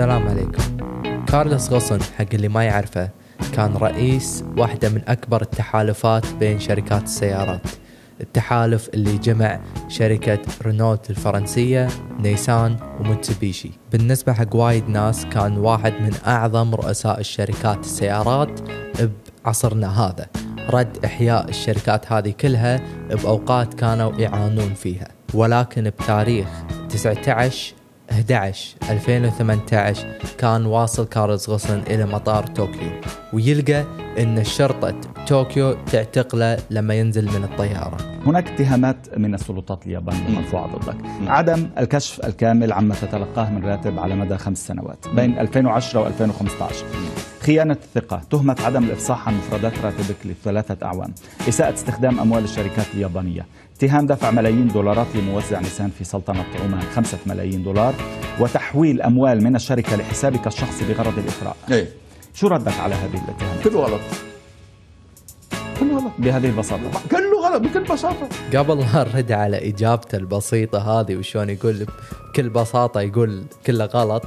السلام عليكم. كارلوس غصن حق اللي ما يعرفه كان رئيس واحدة من أكبر التحالفات بين شركات السيارات. التحالف اللي جمع شركة رينولت الفرنسية نيسان وموتسوبيشي بالنسبة حق وايد ناس كان واحد من أعظم رؤساء الشركات السيارات بعصرنا هذا. رد إحياء الشركات هذه كلها بأوقات كانوا يعانون فيها. ولكن بتاريخ 19 11 2018 كان واصل كارلز غصن إلى مطار طوكيو ويلقى أن الشرطة طوكيو تعتقله لما ينزل من الطيارة. هناك اتهامات من السلطات اليابانية مرفوعة ضدك. عدم الكشف الكامل عما تتلقاه من راتب على مدى خمس سنوات بين 2010 و2015 خيانة الثقة تهمة عدم الإفصاح عن مفردات راتبك لثلاثة أعوام. إساءة استخدام أموال الشركات اليابانية. اتهام دفع ملايين دولارات لموزع نيسان في سلطنة عمان خمسة ملايين دولار وتحويل أموال من الشركة لحسابك الشخصي بغرض الإثراء إيه. شو ردك على هذه الاتهامات؟ كله غلط. كله غلط. بهذه البساطة. كله غلط بكل بساطة. قبل لا نرد على إجابته البسيطة هذه وشون يقول بكل بساطة يقول كله غلط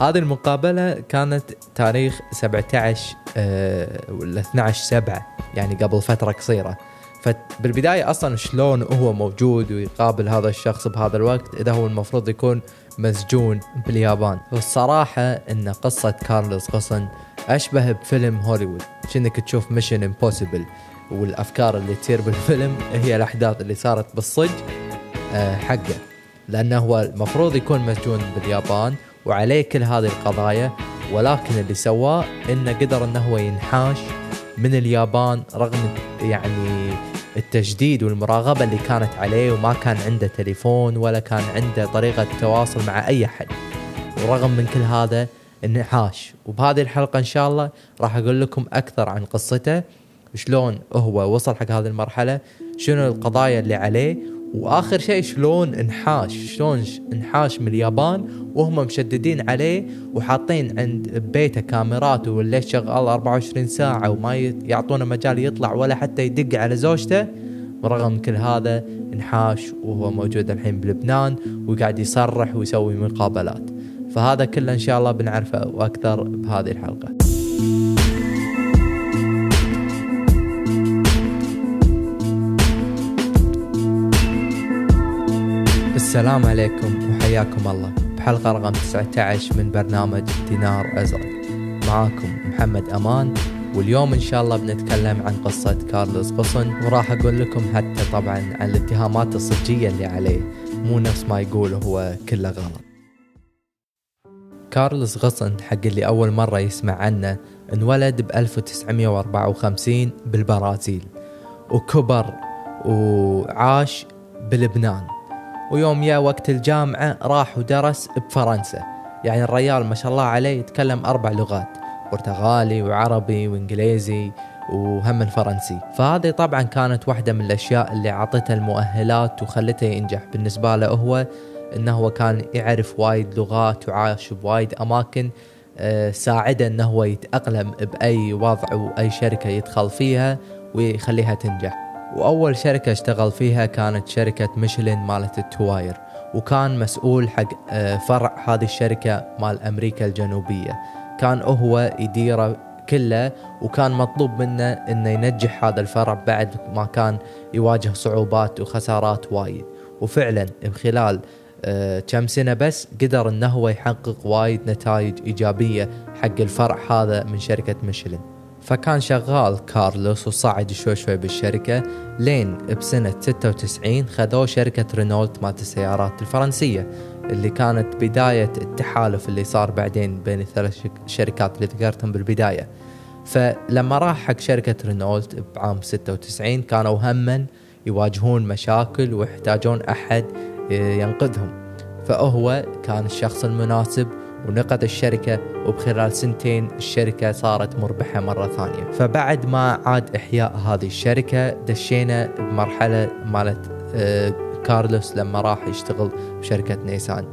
هذه المقابلة كانت تاريخ 17 آه، ولا 12 7 يعني قبل فترة قصيرة. فبالبداية أصلا شلون هو موجود ويقابل هذا الشخص بهذا الوقت إذا هو المفروض يكون مسجون باليابان. والصراحة أن قصة كارلوس غصن أشبه بفيلم هوليوود شنك تشوف Mission Impossible والأفكار اللي تصير بالفيلم هي الأحداث اللي صارت بالصج آه، حقه. لأنه هو المفروض يكون مسجون باليابان وعليه كل هذه القضايا ولكن اللي سواه إنه قدر إنه هو ينحاش من اليابان رغم يعني التجديد والمراقبة اللي كانت عليه وما كان عنده تليفون ولا كان عنده طريقة تواصل مع أي أحد. ورغم من كل هذا انحاش. وبهذه الحلقة إن شاء الله راح أقول لكم أكثر عن قصته. شلون هو وصل حق هذه المرحلة شنو القضايا اللي عليه وآخر شيء شلون انحاش شلون انحاش من اليابان وهم مشددين عليه وحاطين عند بيته كاميرات وليش شغال 24 ساعة وما يعطونه مجال يطلع ولا حتى يدق على زوجته ورغم كل هذا انحاش وهو موجود الحين بلبنان وقاعد يصرح ويسوي مقابلات. فهذا كله إن شاء الله بنعرفه وأكثر بهذه الحلقة. السلام عليكم وحياكم الله. بحلقة رقم 19 من برنامج دينار أزرق. معاكم محمد أمان واليوم إن شاء الله بنتكلم عن قصة كارلوس غصن وراح أقول لكم حتى طبعا عن الاتهامات الصجية اللي عليه. مو نفس ما يقول هو كله غلط. كارلوس غصن حق اللي أول مرة يسمع عنه انولد ب 1954 بالبرازيل وكبر وعاش بلبنان. ويوم يا وقت الجامعة راح ودرس بفرنسا. يعني الريال ما شاء الله عليه يتكلم أربع لغات برتغالي وعربي وإنجليزي وهم الفرنسي. فهذه طبعا كانت واحدة من الأشياء اللي عطته المؤهلات وخلته ينجح. بالنسبة له هو إنه هو كان يعرف وايد لغات وعاش بوايد أماكن آه، ساعده إنه هو يتأقلم بأي وضع وأي شركة يدخل فيها ويخليها تنجح. وأول شركة اشتغل فيها كانت شركة ميشلين مالت التواير وكان مسؤول حق آه، فرع هذه الشركة مال أمريكا الجنوبية. كان هو يديره كله وكان مطلوب منه إنه ينجح هذا الفرع بعد ما كان يواجه صعوبات وخسارات وايد. وفعلا بخلال آه، كم سنة بس قدر إنه هو يحقق وايد نتائج إيجابية حق الفرع هذا من شركة ميشلين فكان شغال كارلوس وصعد شوي شوي بالشركة لين بسنة 96 خذوه شركة رينولت مالت السيارات الفرنسية اللي كانت بداية التحالف اللي صار بعدين بين الثلاث شركات اللي ذكرتهم بالبداية. فلما راح حق شركة رينولت بعام 96 كانوا هما يواجهون مشاكل ويحتاجون أحد ينقذهم. فهو كان الشخص المناسب ونقذ الشركة وبخلال سنتين الشركة صارت مربحة مرة ثانية. فبعد ما عاد إحياء هذه الشركة دشينا بمرحلة مالت آه، كارلوس لما راح يشتغل بشركة نيسان.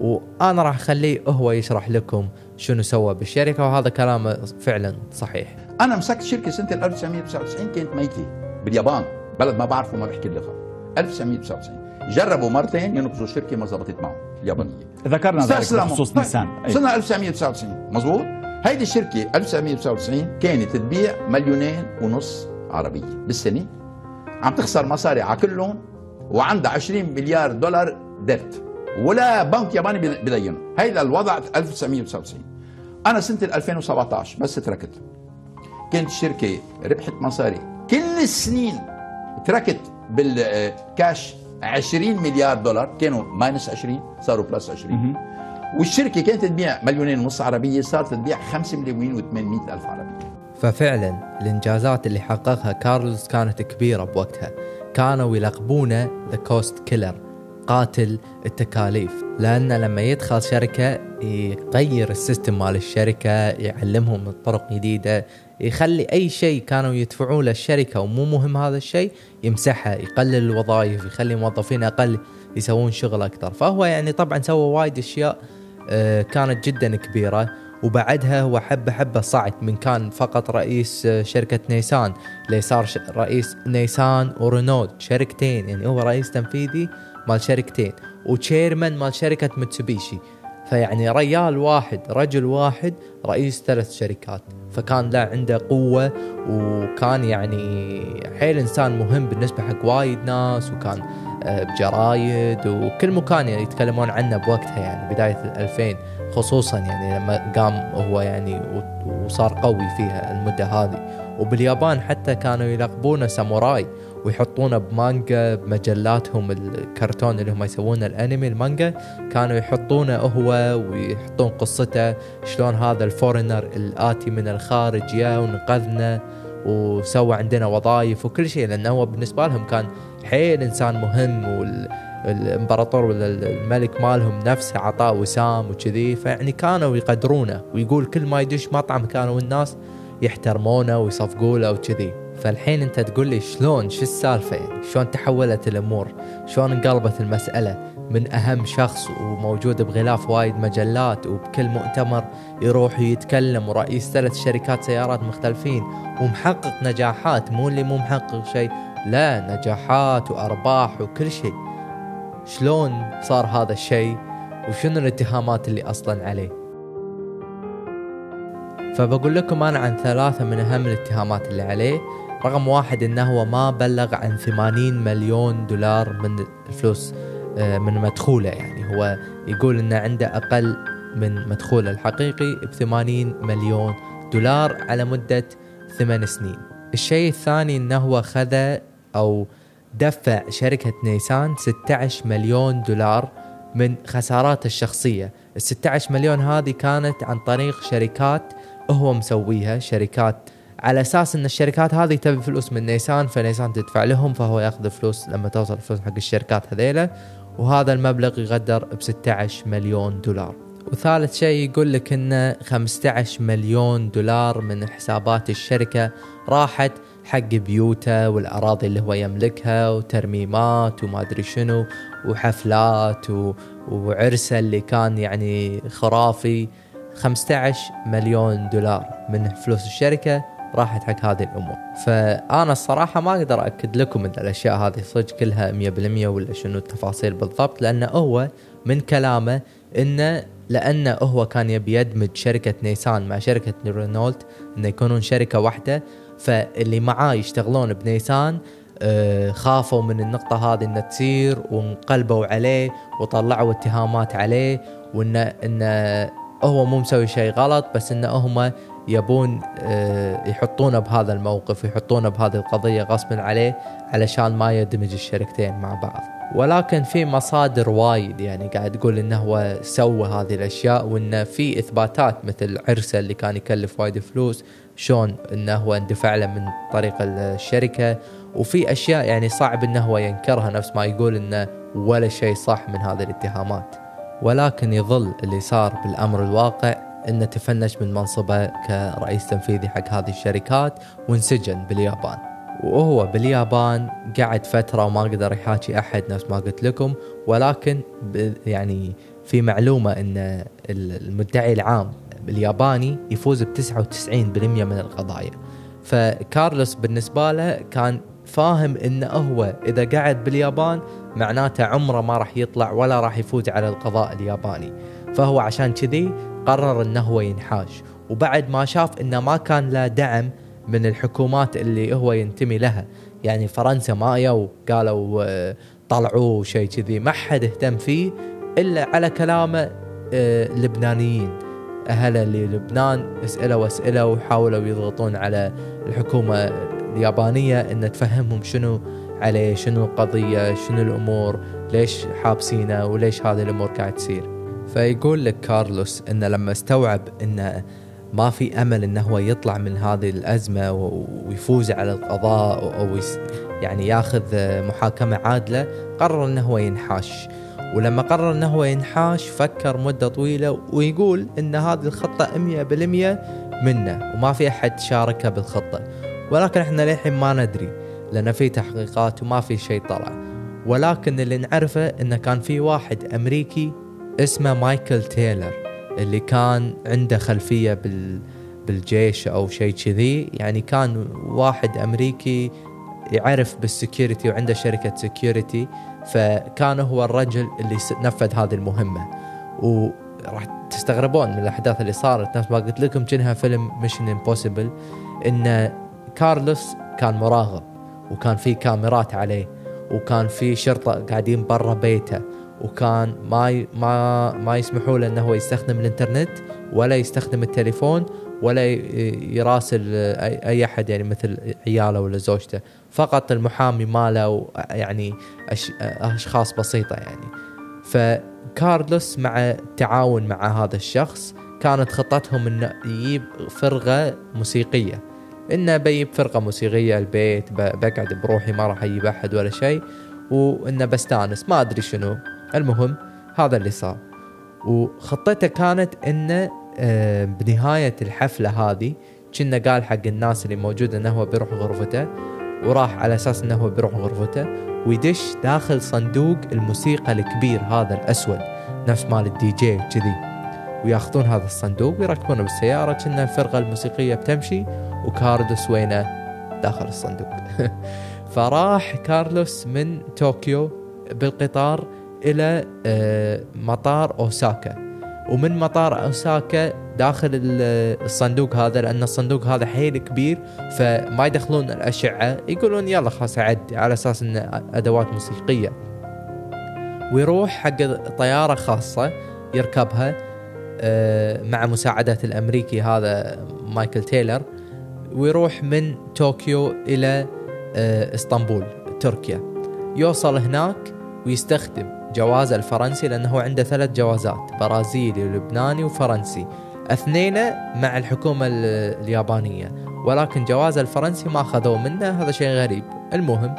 وأنا راح أخليه هو يشرح لكم شنو سوى بالشركة وهذا كلامه فعلا صحيح. أنا مسكت شركة سنة 1999 كانت ميته باليابان. بلد ما بعرفه ما بحكي اللغة. 1999 جربوا مرتين ينقذوا الشركة ما زبطت معهم. اليابانيه ذكرنا ذلك. بخصوص طيب، نيسان. سنة 1999 مزبوط هيدي الشركة 1999 كانت تبيع مليونين ونص عربية بالسنة. عم تخسر مصاري على كلهم وعندها 20 مليار دولار ديت ولا بنك ياباني بدينه هيدا الوضع 1999 أنا سنة 2017 بس تركت. كانت الشركة ربحت مصاري. كل السنين تركت بالكاش 20 مليار دولار كانوا minus 20 صاروا plus 20 والشركة كانت تبيع مليونين ونص عربية صارت تبيع 5 مليون و800 ألف عربية. ففعلا الإنجازات اللي حققها كارلوس كانت كبيرة بوقتها. كانوا يلقبونه the cost killer قاتل التكاليف لأنه لما يدخل شركة يغير ال system مال الشركة يعلمهم طرق جديدة يخلي أي شيء كانوا يدفعوه للشركة ومو مهم هذا الشيء يمسحه يقلل الوظائف يخلي موظفين أقل يسوون شغل أكثر. فهو يعني طبعا سوى وايد أشياء آه، كانت جدا كبيرة. وبعدها هو حبه حبه صعد من كان فقط رئيس آه، شركة نيسان لصار رئيس نيسان ورينولد شركتين. يعني هو رئيس تنفيذي مال شركتين وتشيرمان مال شركة متسوبيشي فيعني ريال واحد رجل واحد رئيس ثلاث شركات. فكان له عنده قوة وكان يعني حيل إنسان مهم بالنسبة حق وايد ناس وكان آه، بجرايد وكل مكان يعني يتكلمون عنه بوقتها يعني بداية الألفين. خصوصا يعني لما قام هو يعني وصار قوي فيها المدة هذه. وباليابان حتى كانوا يلقبونه ساموراي. ويحطونه بمانجا بمجلاتهم الكرتون اللي هم يسوونه الانمي المانجا. كانوا يحطونه هو ويحطون قصته شلون هذا الفورنر الآتي من الخارج جاء ونقذنا وسوى عندنا وظائف وكل شيء. لأنه هو بالنسبة لهم كان حيل إنسان مهم والامبراطور ولا الملك مالهم نفسه عطاه وسام وكذي. فيعني كانوا يقدرونه ويقول كل ما يدش مطعم كانوا الناس يحترمونه ويصفقوا له وكذي. فالحين انت تقول لي شلون شو السالفة؟ شلون تحولت الأمور؟ شلون انقلبت المسألة؟ من أهم شخص وموجود بغلاف وايد مجلات وبكل مؤتمر يروح يتكلم ورئيس ثلاث شركات سيارات مختلفين ومحقق نجاحات مو اللي مو محقق شيء لا نجاحات وأرباح وكل شيء. شلون صار هذا الشيء؟ وشنو الاتهامات اللي أصلا عليه؟ فبقول لكم أنا عن ثلاثة من أهم الاتهامات اللي عليه. رقم واحد إنه هو ما بلغ عن 80 مليون دولار من الفلوس آه، من مدخوله يعني. هو يقول إنه عنده أقل من مدخوله الحقيقي ب 80 مليون دولار على مدة ثمان سنين. الشيء الثاني إنه هو خذ أو دفع شركة نيسان 16 مليون دولار من خساراته الشخصية. ال 16 مليون هذه كانت عن طريق شركات هو مسويها شركات على أساس إن الشركات هذه تبي فلوس من نيسان فنيسان تدفع لهم فهو ياخذ فلوس لما توصل الفلوس حق الشركات هذيلا وهذا المبلغ يقدر ب 16 مليون دولار. وثالث شيء يقول لك انه 15 مليون دولار من حسابات الشركة راحت حق بيوته والأراضي اللي هو يملكها وترميمات وما أدري شنو وحفلات و... وعرسة اللي كان يعني خرافي. 15 مليون دولار من فلوس الشركة راحت حق هذه الأمور. فأنا الصراحة ما أقدر أكد لكم أن الأشياء هذه صدق كلها 100% ولا شنو التفاصيل بالضبط لأنه هو من كلامه أنه لأنه هو كان يبي يدمج شركة نيسان مع شركة رينولت أنه يكونون شركة واحدة. فاللي معاه يشتغلون بنيسان آه، خافوا من النقطة هذه إنها تصير وانقلبوا عليه وطلعوا اتهامات عليه وانه انه هو مو مسوي شيء غلط بس انه هم يبون آه، يحطونه بهذا الموقف يحطونه بهذه القضية غصبا عليه علشان ما يدمج الشركتين مع بعض. ولكن في مصادر وايد يعني قاعد تقول إنه هو سوى هذه الأشياء وإنه في إثباتات مثل عرسه اللي كان يكلف وايد فلوس شلون إنه هو اندفع له من طريق الشركة. وفي أشياء يعني صعب إنه هو ينكرها نفس ما يقول إنه ولا شيء صح من هذه الاتهامات. ولكن يظل اللي صار بالأمر الواقع انه تفنش من منصبه كرئيس تنفيذي حق هذه الشركات وانسجن باليابان. وهو باليابان قعد فترة وما قدر يحاكي أحد نفس ما قلت لكم. ولكن يعني في معلومة إن المدعي العام الياباني يفوز ب 99% من القضايا. فكارلوس بالنسبة له كان فاهم انه هو إذا قعد باليابان معناته عمره ما راح يطلع ولا راح يفوز على القضاء الياباني. فهو عشان كذي قرر إنه هو ينحاش. وبعد ما شاف إنه ما كان له دعم من الحكومات اللي هو ينتمي لها. يعني فرنسا ما يو قالوا آه، طلعوه شيء كذي. ما حد اهتم فيه إلا على كلامه آه، اللبنانيين اهله للبنان أسئلة اسئله وحاولوا يضغطون على الحكومة اليابانية إن تفهمهم شنو عليه شنو القضية شنو الأمور ليش حابسينه وليش هذه الأمور قاعد تصير. فيقول لك كارلوس إنه لما استوعب انه ما في أمل إنه هو يطلع من هذه الأزمة ويفوز على القضاء أو يعني ياخذ محاكمة عادلة قرر إنه هو ينحاش. ولما قرر إنه هو ينحاش فكر مدة طويلة ويقول إن هذه الخطة 100% منه وما في أحد شاركه بالخطة. ولكن إحنا للحين ما ندري لأن في تحقيقات وما في شيء طلع. ولكن اللي نعرفه انه كان في واحد أمريكي اسمه مايكل تايلر اللي كان عنده خلفية بال بالجيش أو شيء كذي. يعني كان واحد أمريكي يعرف بال security وعنده شركة security فكان هو الرجل اللي نفذ هذه المهمة. وراح تستغربون من الأحداث اللي صارت. نفس ما قلت لكم كأنها فيلم Mission Impossible إن كارلوس كان مراقب وكان في كاميرات عليه وكان في شرطة قاعدين برا بيته. وكان ما ما ما يسمحوا له إنه هو يستخدم الإنترنت ولا يستخدم التليفون ولا يراسل اي أحد يعني مثل عياله ولا زوجته. فقط المحامي ماله يعني أشخاص بسيطة يعني. فكارلوس مع التعاون مع هذا الشخص كانت خطتهم إنه يجيب فرقة موسيقية. إنه بيجيب فرقة موسيقية البيت بقعد بروحي ما راح أجيب أحد ولا شيء وإنه بستانس ما أدري شنو. المهم هذا اللي صار. وخطته كانت إنه آه، بنهاية الحفلة هذه كنه قال حق الناس اللي موجودة إنه هو بيروح غرفته وراح على أساس إنه هو بيروح غرفته ويدش داخل صندوق الموسيقى الكبير هذا الأسود نفس مال الدي جي كذي وياخذون هذا الصندوق ويركبونه بالسيارة كنه الفرقة الموسيقية بتمشي وكارلوس وينه داخل الصندوق. فراح كارلوس من طوكيو بالقطار إلى آه، مطار أوساكا. ومن مطار أوساكا داخل الصندوق هذا لأن الصندوق هذا حيل كبير فما يدخلون الأشعة. يقولون يلا خلاص عدي على أساس انه أدوات موسيقية. ويروح حق طيارة خاصة يركبها آه، مع مساعدة الأمريكي هذا مايكل تايلر. ويروح من طوكيو إلى آه، إسطنبول تركيا. يوصل هناك ويستخدم. جوازه الفرنسي لأنه عنده ثلاث جوازات برازيلي ولبناني وفرنسي. اثنين مع الحكومة اليابانية. ولكن جوازه الفرنسي ما أخذوه منه هذا شيء غريب. المهم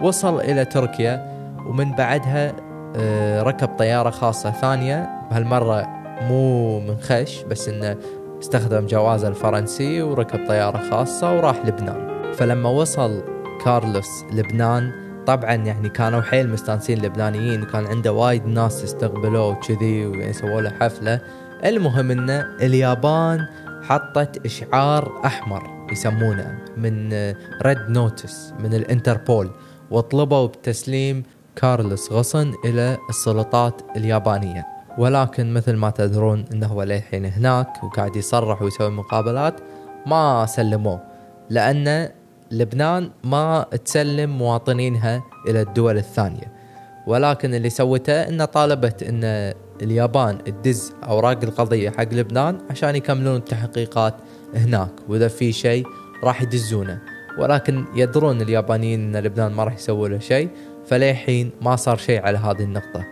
وصل إلى تركيا ومن بعدها آه، ركب طيارة خاصة ثانية. بهالمرة مو من خش بس إنه استخدم جوازه الفرنسي وركب طيارة خاصة وراح لبنان. فلما وصل كارلوس لبنان طبعا يعني كانوا حيل مستانسين اللبنانيين وكان عنده وايد ناس استقبلوه وكذي وسووا له حفلة. المهم إنه اليابان حطت إشعار أحمر يسمونه من red notice من الانتربول. وطلبوا بتسليم كارلوس غصن إلى السلطات اليابانية. ولكن مثل ما تدرون إنه هو للحين هناك وقاعد يصرح ويسوي مقابلات ما سلموه. لأنه لبنان ما تسلم مواطنينها إلى الدول الثانية. ولكن اللي سوته إنه طالبت إن اليابان تدز أوراق القضية حق لبنان عشان يكملون التحقيقات هناك وإذا في شيء راح يدزونه. ولكن يدرون اليابانيين إن لبنان ما راح يسووا له شيء فللحين ما صار شيء على هذه النقطة.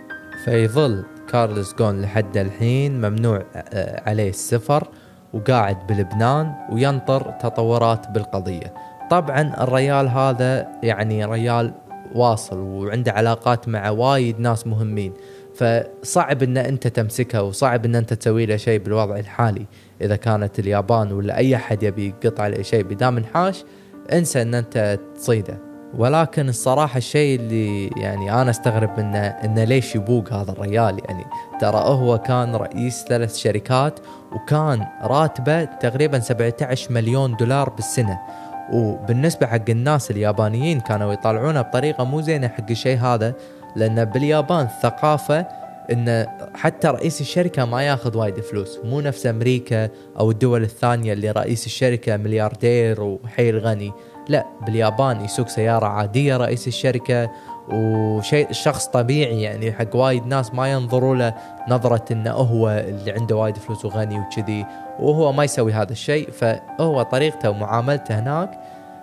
فيظل كارلوس جون لحد الحين ممنوع آه، عليه السفر وقاعد بلبنان وينطر تطورات بالقضية. طبعا الريال هذا يعني ريال واصل وعنده علاقات مع وايد ناس مهمين. فصعب إن أنت تمسكه وصعب إن أنت تسوي له شيء بالوضع الحالي. إذا كانت اليابان ولا أي أحد يبي يقطع له شيء بدام انحاش انسى إن أنت تصيده. ولكن الصراحة الشيء اللي يعني أنا أستغرب منه إنه ليش يبوق هذا الريال يعني. ترى هو كان رئيس ثلاث شركات وكان راتبه تقريبا 17 مليون دولار بالسنة. وبالنسبة حق الناس اليابانيين كانوا يطالعونها بطريقة مو زينة حق الشيء هذا لأن باليابان ثقافة إن حتى رئيس الشركة ما ياخذ وايد فلوس. مو نفس أمريكا أو الدول الثانية اللي رئيس الشركة ملياردير وحيل غني. لا باليابان يسوق سيارة عادية رئيس الشركة وشيء شخص طبيعي يعني حق وايد ناس ما ينظروا له نظرة إنه هو اللي عنده وايد فلوس وغني وكذي. وهو ما يسوي هذا الشيء فهو طريقته ومعاملته هناك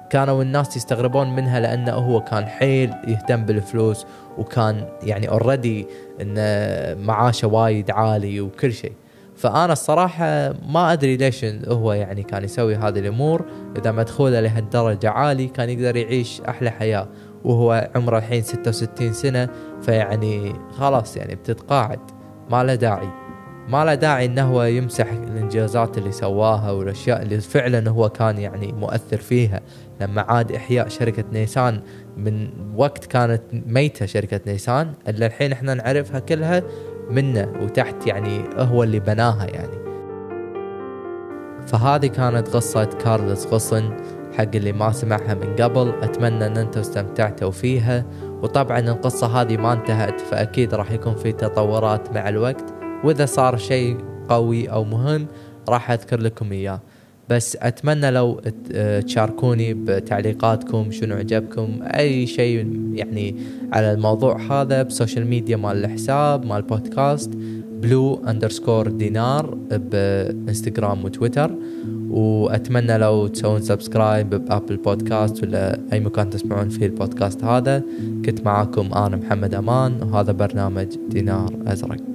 كانوا الناس يستغربون منها لأنه هو كان حيل يهتم بالفلوس وكان يعني already انه معاشه وايد عالي وكل شيء. فأنا الصراحة ما أدري ليش هو يعني كان يسوي هذه الأمور. إذا مدخوله لهالدرجه عالي كان يقدر يعيش أحلى حياة. وهو عمره الحين 66 سنة فيعني خلاص يعني بتتقاعد ما له داعي. ما له داعي إنه هو يمسح الإنجازات اللي سواها والأشياء اللي فعلا هو كان يعني مؤثر فيها. لما عاد إحياء شركة نيسان من وقت كانت ميتة شركة نيسان إلا الحين إحنا نعرفها كلها منه وتحت يعني هو اللي بناها يعني. فهذه كانت قصة كارلوس غصن حق اللي ما سمعها من قبل. أتمنى أن أنتم استمتعتوا فيها. وطبعا القصة هذه ما انتهت فأكيد راح يكون في تطورات مع الوقت. وإذا صار شيء قوي أو مهم راح أذكر لكم إياه. بس أتمنى لو تشاركوني بتعليقاتكم شنو عجبكم أي شيء يعني على الموضوع هذا ب social media مال الحساب مال البودكاست blue underscore دينار بإنستغرام وتويتر. وأتمنى لو تسوون subscribe ب Apple Podcast ولا أي مكان تسمعون فيه البودكاست هذا. كنت معاكم أنا محمد أمان وهذا برنامج دينار أزرق.